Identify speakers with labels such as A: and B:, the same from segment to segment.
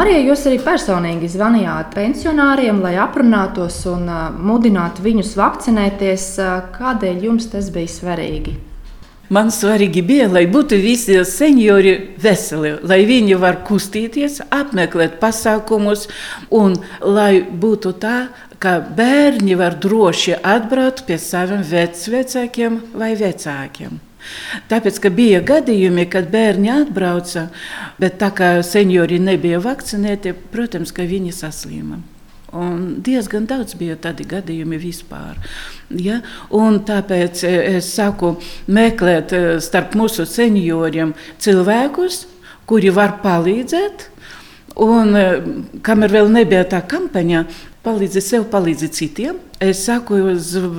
A: Marija, jūs arī personīgi zvanījāt pensionāriem, lai aprunātos un mudinātu viņus vakcinēties. Kādēļ jums tas bija svarīgi?
B: Man svarīgi bija, lai būtu visi seniori veseli, lai viņi var kustīties, apmeklēt pasākumus, un lai būtu tā, ka bērni var droši atbraukt pie saviem vecākiem vai vecākiem. Tāpēc, ka bija gadījumi, kad bērni atbrauca, bet tā kā seniori nebija vakcinēti, protams, ka viņi saslima. Un diezgan daudz bija tādi gadījumi vispār. Ja? Un tāpēc e, es saku, meklēt e, starp mūsu senioriem cilvēkus, kuri var palīdzēt. Un, e, kamēr vēl nebija tā kampaņa, palīdzi sev, palīdzi citiem. Es saku,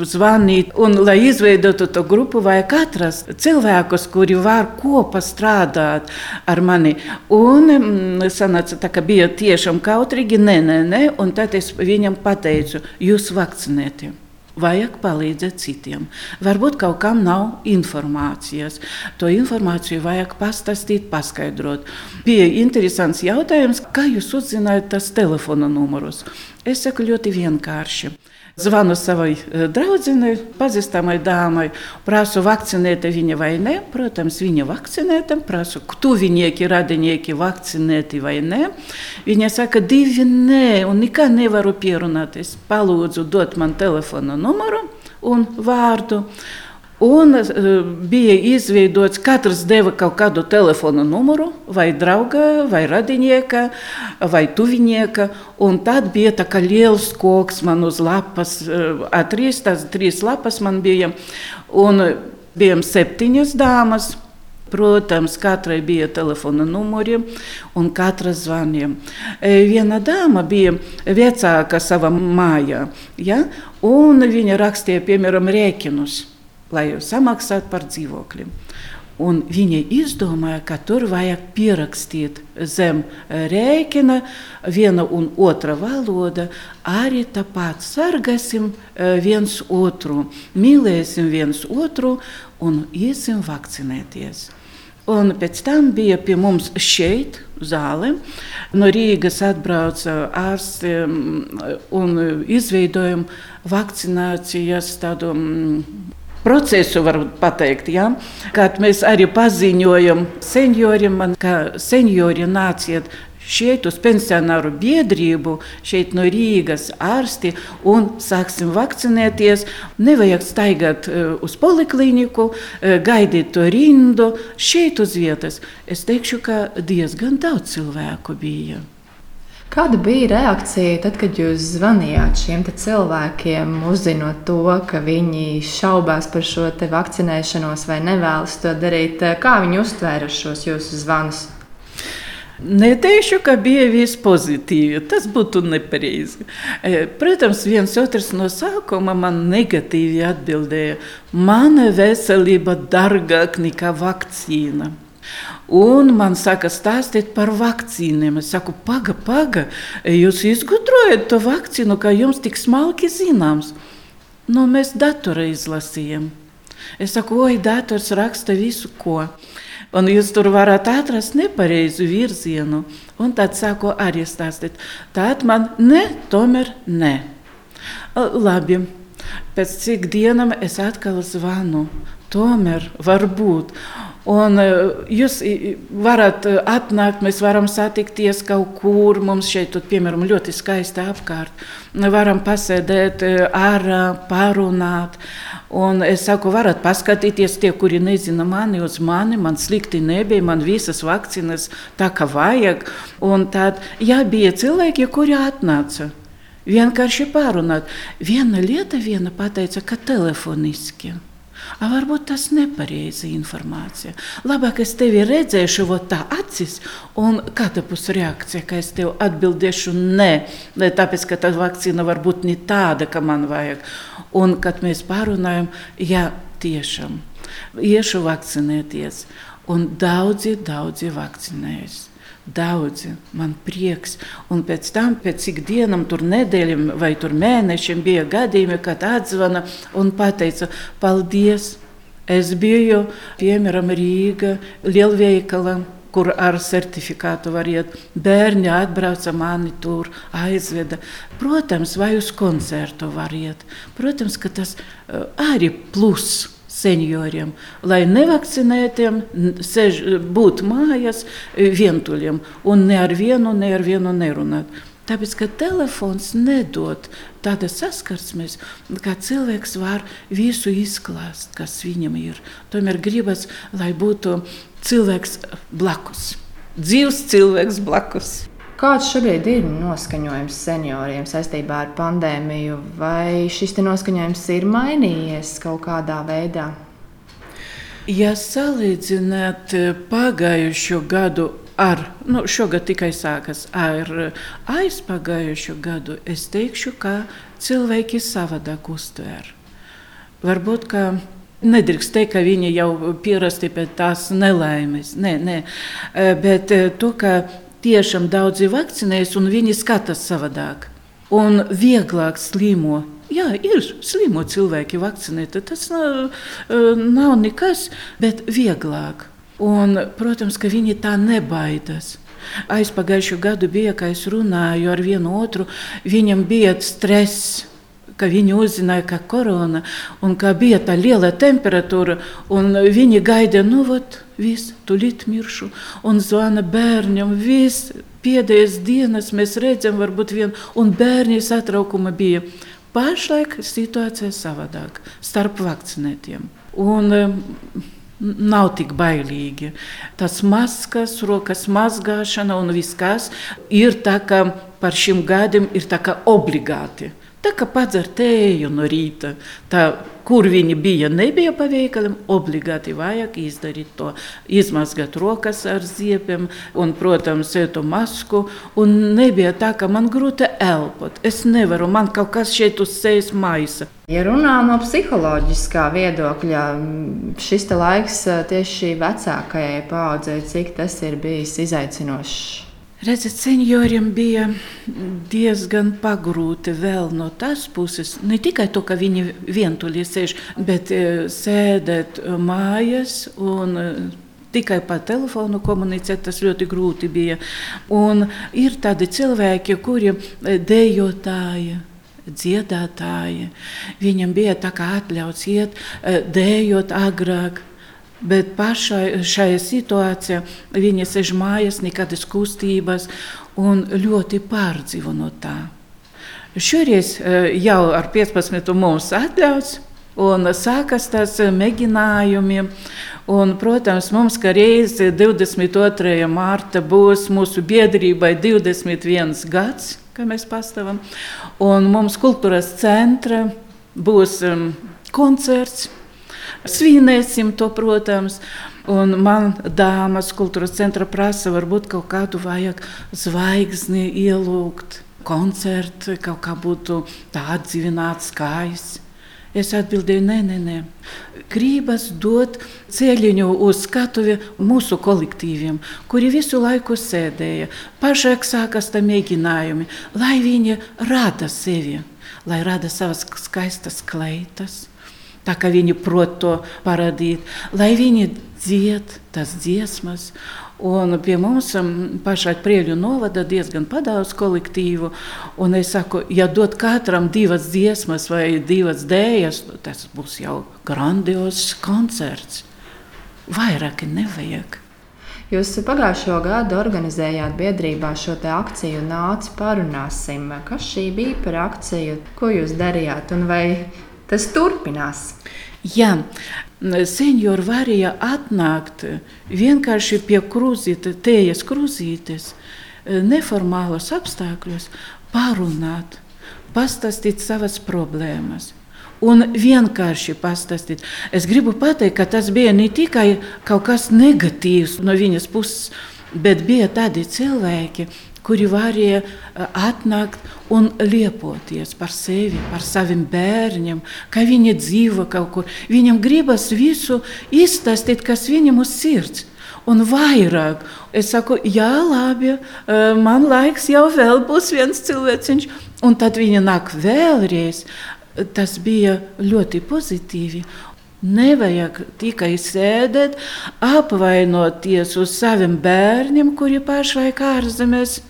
B: zvanīt, un, lai izveidotu to grupu, vajag atrast cilvēkus, kuri var kopā strādāt ar mani. Un mm, sanāca, tā, ka bija tiešām kautrīgi, nē, nē, nē, un tad es viņam pateicu, jūs vakcinēties vajag palīdzēt citiem. Varbūt kaut kam nav informācijas. To informāciju vajag pastāstīt, paskaidrot. Bija interesants jautājums, kā jūs uzzinājāt tos telefona numurus. Es saku ļoti vienkārši. Zvanu savai draudzinai, pazīstamai dāmai, prasu, vakcinēta viņa vai nē. Protams, viņa vakcinēta, prasu, tuvinieki, radinieki vakcinēti vai nē. Viņa saka, divi nē, un nekā nevaru pierunāties. Palūdzu, dot man telefona numuru un vārdu. Un uh, bija izveidots, katrs deva kaut kādu telefona numuru, vai drauga, vai radinieka, vai tuvinieka. Un tad bija tā kā liels koks man uz lapas, uh, trīs, tās trīs lapas man bija. Un bijām septiņas dāmas. Protams, katrai bija telefona numuri un katra zvanīja. Viena dāma bija vecāka savā mājā, ja? un viņa rakstīja, piemēram, rēķinus lai samaksātu par dzīvokli. Un viņi izdomāja, ka tur vajag pierakstīt zem rēķina viena un otra valoda. Arī tāpat sargāsim e, viens otru, mīlēsim viens otru un iesim vakcinēties. Un pēc tam bija pie mums šeit, zāle. No Rīgas atbrauca ārsti un izveidojam vakcinācijas tādu procesu, var teikt. Ja? Kad mēs arī paziņojam senioriem, man, ka seniori nāciet šeit uz pensionāru biedrību, šeit no Rīgas ārsti un sāksim vakcinēties. Nevajag staigāt uh, uz poliklīniku, uh, gaidīt to rindu šeit uz vietas. Es teikšu, ka diezgan daudz cilvēku bija.
A: Kāda bija reakcija tad, kad jūs zvanījāt šiem cilvēkiem, uzzinot to, ka viņi šaubās par šo vakcinēšanos vai nevēlas to darīt? Kā viņi uztvēra šos jūsu zvanus?
B: Neteikšu, ka bija viss pozitīvi. Tas būtu nepareizi. E, protams, viens otrs no sākuma man negatīvi atbildēja: Mana veselība dārgāk nekā vakcīna. Un man saka, stāstiet par vakcīniem. Es saku, paga, paga, jūs izgudrojat to vakcīnu, kā jums tik smalki zināms. Nu, mēs datorā izlasījām. Es saku, oi, dators raksta visu, ko. Un jūs tur varat atrast nepareizu virzienu. Un tad sāku arī stāstīt. Tad man ne, tomēr ne. Labi, pēc cik dienām es atkal zvanu. Tomēr var būt. Un e, jūs varat e, atnākt, mēs varam satikties kaut kur. Mums šeit, piemēram, ļoti skaisti apkārt. Varam pasēdēt e, ārā, pārunāt. Un es saku, varat paskatīties tie, kuri nezina mani uz mani. Man slikti nebija, man visas vakcīnas tā kā vajag. Un tad, jā, bija cilvēki, kuri atnāca. Vienkārši pārunāt. Viena lieta, viena pateica, ka telefoniski. A, varbūt tas ir nepareiza informācija. Labāk es tevi redzēšu, tā acis, un kāda būs reakcija, ka es tev atbildēšu nē, tāpēc ka tā vakcīna var būt ne tāda, kā man vajag. Un kad mēs pārunājam, jā, tiešām iešu vakcinēties, un daudzi, daudzi vakcinējas. Daudzi, man prieks. Un pēc tam, pēc cik dienām, tur nedēļām vai tur mēnešiem bija gadījumi, kad atzvana un teica, paldies! Es biju piemēram Rīgā, lielveikalā. kur ar certifikātu var iet. Bērni atbrauca mani tur, aizveda. Protams, vai uz koncertu var iet. Protams, ka tas uh, arī plus senioriem, lai nevakcinētiem sež, būtu mājās vientuļiem un ne ar vienu, ne ar vienu nerunāt. Tāpēc, ka telefons nedod tādas saskarsmes, kā cilvēks var visu izklāst, kas viņam ir. Tomēr gribas, lai būtu cilvēks blakus, dzīves cilvēks blakus.
A: Kāds šobrīd ir noskaņojums senioriem saistībā ar pandēmiju? Vai šis noskaņojums ir mainījies kaut kādā veidā?
B: Ja salīdzināt pagājušo gadu ar, nu, šogad tikai sākas ar aizpagājušo gadu, es teikšu, ka cilvēki savādāk uztver. Varbūt, ka Nedrīkst teikt, ka viņi jau pierasti pie tās nelaimes. Nē, nē. Bet to, ka tiešām daudzi vakcinējas un viņi skatās savādāk un vieglāk slimo. Jā, ir slimo cilvēki vakcinēti. Tas nav, nav nekas, bet vieglāk. Un, protams, ka viņi tā nebaidās. Aizpagājušo gadu bija, kad es runāju ar vienu otru, viņam bija stress ka viņi uzzināja, ka korona un ka bija tā liela temperatūra, un viņi gaida, nu, vat, viss, tūlīt miršu, un zvana bērnam, viss, pēdējās dienas mēs redzam, varbūt vien, un bērni satraukuma bija. Pašlaik situācija savādāk starp vakcinētiem. Un, nav tik bailīgi. Tas maskas, rokas mazgāšana un viss, kas ir tā, ka par šim gadiem ir tā kā obligāti. Tā kā padzer tēju no rīta, tā, kur viņi bija, nebija pa veikaliem, obligāti vajag izdarīt to. Izmazgāt rokas ar ziepiem un, protams, ētu masku. Un nebija tā, ka man grūti elpot. Es nevaru, man kaut kas šeit uz sejas maisa.
A: Ja runā no psiholoģiskā viedokļa, šis laiks tieši vecākajai paudzei, cik tas ir bijis izaicinošs?
B: Redzat, senioriem bija diezgan pagrūti vēl no tās puses. Ne tikai to, ka viņi vientuļi sēž, bet e, sēdēt mājās un e, tikai pa telefonu komunicēt, tas ļoti grūti bija. Un ir tādi cilvēki, kuri e, dejotāji. Dziedātāji. Viņam bija tā kā atļauts iet, dējot agrāk, Bet pašai šajā situācijā viņa sēž mājās, nekādas kustības un ļoti pārdzīvo no tā. Šoreiz eh, jau ar 15. mums atļauts. Un sākas tas mēģinājumi. Un, protams, mums kā reizi 22. mārta būs mūsu biedrībai 21 gads, kad mēs pastāvam. Un mums kultūras centra būs um, koncerts Svinēsim to, protams. Un man dāmas kultūras centra prasa, varbūt kaut kādu vajag zvaigzni ielūgt, koncertu, kaut kā būtu tā atdzīvināts skaists. Es atbildēju, nē, nē, nē. Gribas dot ceļiņu uz skatuvi mūsu kolektīviem, kuri visu laiku sēdēja. Pašāk sākas tā mēģinājumi, lai viņi rada sevi, lai rada savas skaistas kleitas, tā kā viņi prot to parādīt, lai viņi dzied tas dziesmas. Un pie mums pašā Prieļu novada diezgan padaudz kolektīvu. Un es saku, ja dot katram divas dziesmas vai divas dēļas, tas būs jau grandios koncerts. Vairāk nevajag.
A: Jūs pagājušo gadu organizējāt biedrībā šo akciju Nāc parunāsim. Kas šī bija par akciju? Ko jūs darījāt un vai tas turpinās.
B: Jā, seniori varēja atnākt vienkārši pie krūzītes, tējas krūzītes, neformālos apstākļos, parunāt, pastāstīt savas problēmas. Un vienkārši pastāstīt. Es gribu pateikt, ka tas bija ne tikai kaut kas negatīvs no viņas puses, bet bija tādi cilvēki, kuri varēja atnākt un liepoties par sevi, par saviem bērniem, ka viņi dzīvo kaut kur. Viņam gribas visu izstāstīt, kas viņam uz sirds. Un vairāk es saku, jā, labi, man laiks jau vēl būs viens cilvēciņš, un tad viņa nāk vēlreiz. Tas bija ļoti pozitīvi. Nevajag tikai sēdēt, apvainoties uz saviem bērniem, kuri pašlaik ārzemēs.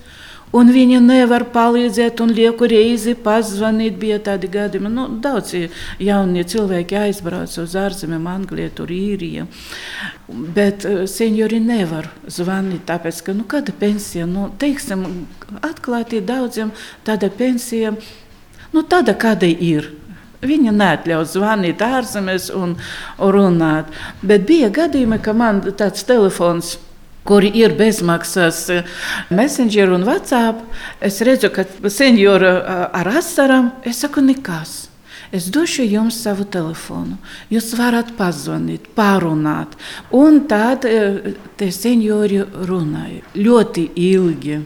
B: Un viņa nevar palīdzēt, un lieku reizi pazvanīt. Bija tādi gadījumi, nu, daudz jaunie cilvēki aizbrauca uz ārzemēm, Anglijā, tur īrija. Bet uh, seniori nevar zvanīt, tāpēc, ka, nu, kāda pensija, nu, teiksim, atklāti daudziem tāda pensija, nu, tāda, kāda ir. Viņa neatļauj zvanīt ārzemēs un runāt. Bet bija gadījumi, ka man tāds telefons kuri ir bezmaksas eh, Messenger un WhatsApp. Es redzu, ka senjora eh, ar asarām, es saku, nekas. Es došu jums savu telefonu. Jūs varat pazvanīt, pārunāt. Un tad eh, tie seniori runāja ļoti ilgi.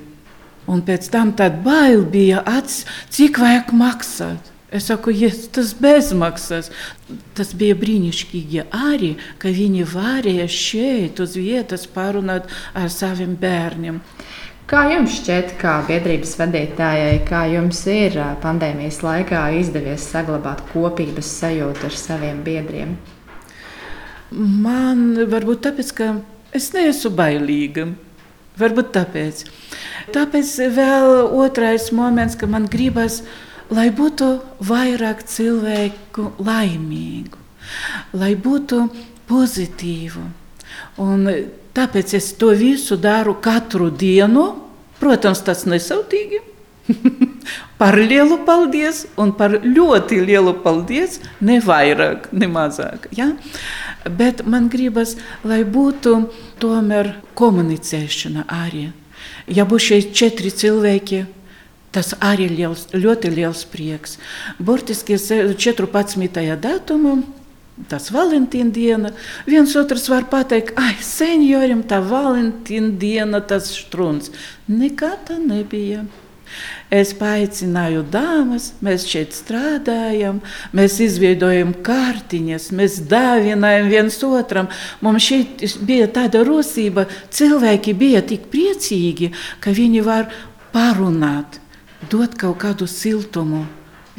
B: Un pēc tam tāda bail bija, acis, cik vajag maksāt. Es saku, ja tas bezmaksas. Tas bija brīnišķīgi arī, ka viņi varēja šeit uz vietas parunāt ar saviem bērniem.
A: Kā jums šķiet, kā biedrības vadītājai, kā jums ir pandēmijas laikā izdevies saglabāt kopības sajūtu ar saviem biedriem?
B: Man varbūt tāpēc, ka es neesmu bailīga. Varbūt tāpēc. Tāpēc vēl otrais moments, ka man gribas lai būtu vairāk cilvēku laimīgu, lai būtu pozitīvu. Un tāpēc es to visu daru katru dienu. Protams, tas nesautīgi. par lielu paldies un par ļoti lielu paldies, ne vairāk, ne mazāk. Ja? Bet man gribas, lai būtu tomēr komunicēšana arī. Ja būs šeit četri cilvēki, Tas arī ir liels, ļoti liels prieks. Burtiski 14. datumā. Tas Valentīna diena. Viens otrs var pateikt, ah, seniorim tā Valentīna diena, tas strūns. Nekā tā nebija. Es paaicināju dāmas, mēs šeit strādājam, mēs izveidojam kārtiņas, mēs dāvinājam viens otram. Mums šeit bija tāda rosība, cilvēki bija tik priecīgi, ka viņi var parunāt dot kaut kādu siltumu,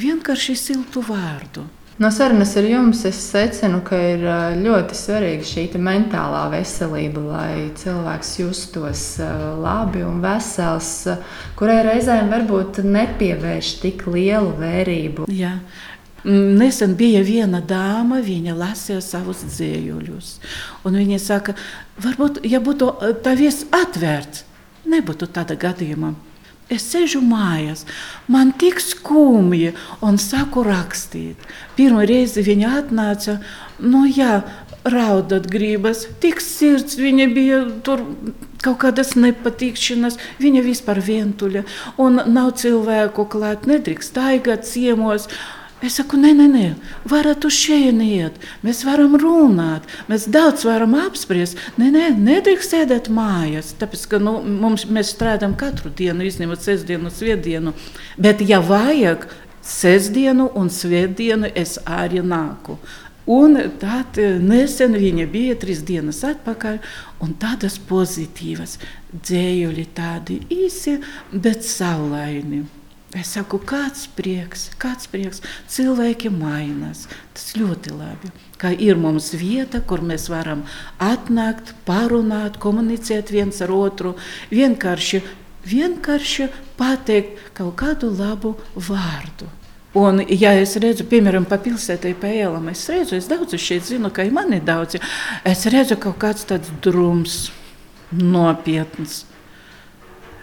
B: vienkārši siltu vārdu.
A: No sarunas ar jums es secinu, ka ir ļoti svarīga šī mentālā veselība, lai cilvēks justos labi un vesels, kurai reizēm varbūt nepievērš tik lielu vērību.
B: Jā. Nesen bija viena dāma, viņa lasīja savus dzējuļus. Viņa saka, varbūt, ja būtu tā viss atvērts, nebūtu tāda gadījuma. Es sēžu mājās, man tik skumji, un saku rakstīt. Pirmā reize viņa atnāca, nu jā, raudāt gribas, tik sirds, viņa bija. Tur kaut kādas nepatikšanas, viņa vispār vientuļa, un nav cilvēku klāt, nedrīkst staigāt ciemos. Es saku, nē, nē, nē, varat uz šejieni iet, mēs varam runāt, mēs daudz varam apspriest. Nē, nē, nedrīkst sēdēt mājās, tāpēc, ka nu, mums, mēs strādājam katru dienu, izņemot sestdienu, svētdienu. Bet, ja vajag, sestdienu un svētdienu es arī nāku. Un tad eh, nesen viņa bija trīs dienas atpakaļ, un tādas pozitīvas dzējuļi, tādi īsi, bet saulaini. Es saku, kāds prieks, kāds prieks. Cilvēki mainās. Tas ļoti labi. Kā ir mums vieta, kur mēs varam atnākt, parunāt, komunicēt viens ar otru, vienkārši, vienkārši pateikt kaut kādu labu vārdu. Un, ja es redzu, piemēram, pa pilsētai, pa ielām, es redzu, es daudz šeit zinu, ka ir daudz. Es redzu kaut kāds tāds drums, nopietns.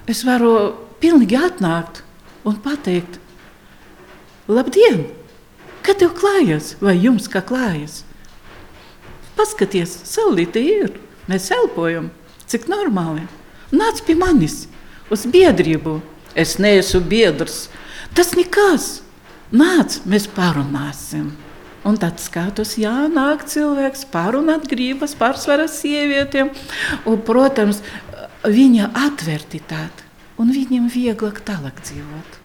B: Es varu pilnīgi atnākt un pateikt, labdien, kad tev klājas, vai jums kā klājas? Paskaties, saulīte ir, mēs elpojam, cik normāli. Nāc pie manis uz biedrību. Es neesmu biedrs. Tas nekas. Nāc, mēs parunāsim. Un tad skatos, jā, nāk cilvēks, pārunāt gribas, pārsvarā sievietēm. Un, protams, viņa atvērti tāda un viņiem vieglāk tālāk dzīvot.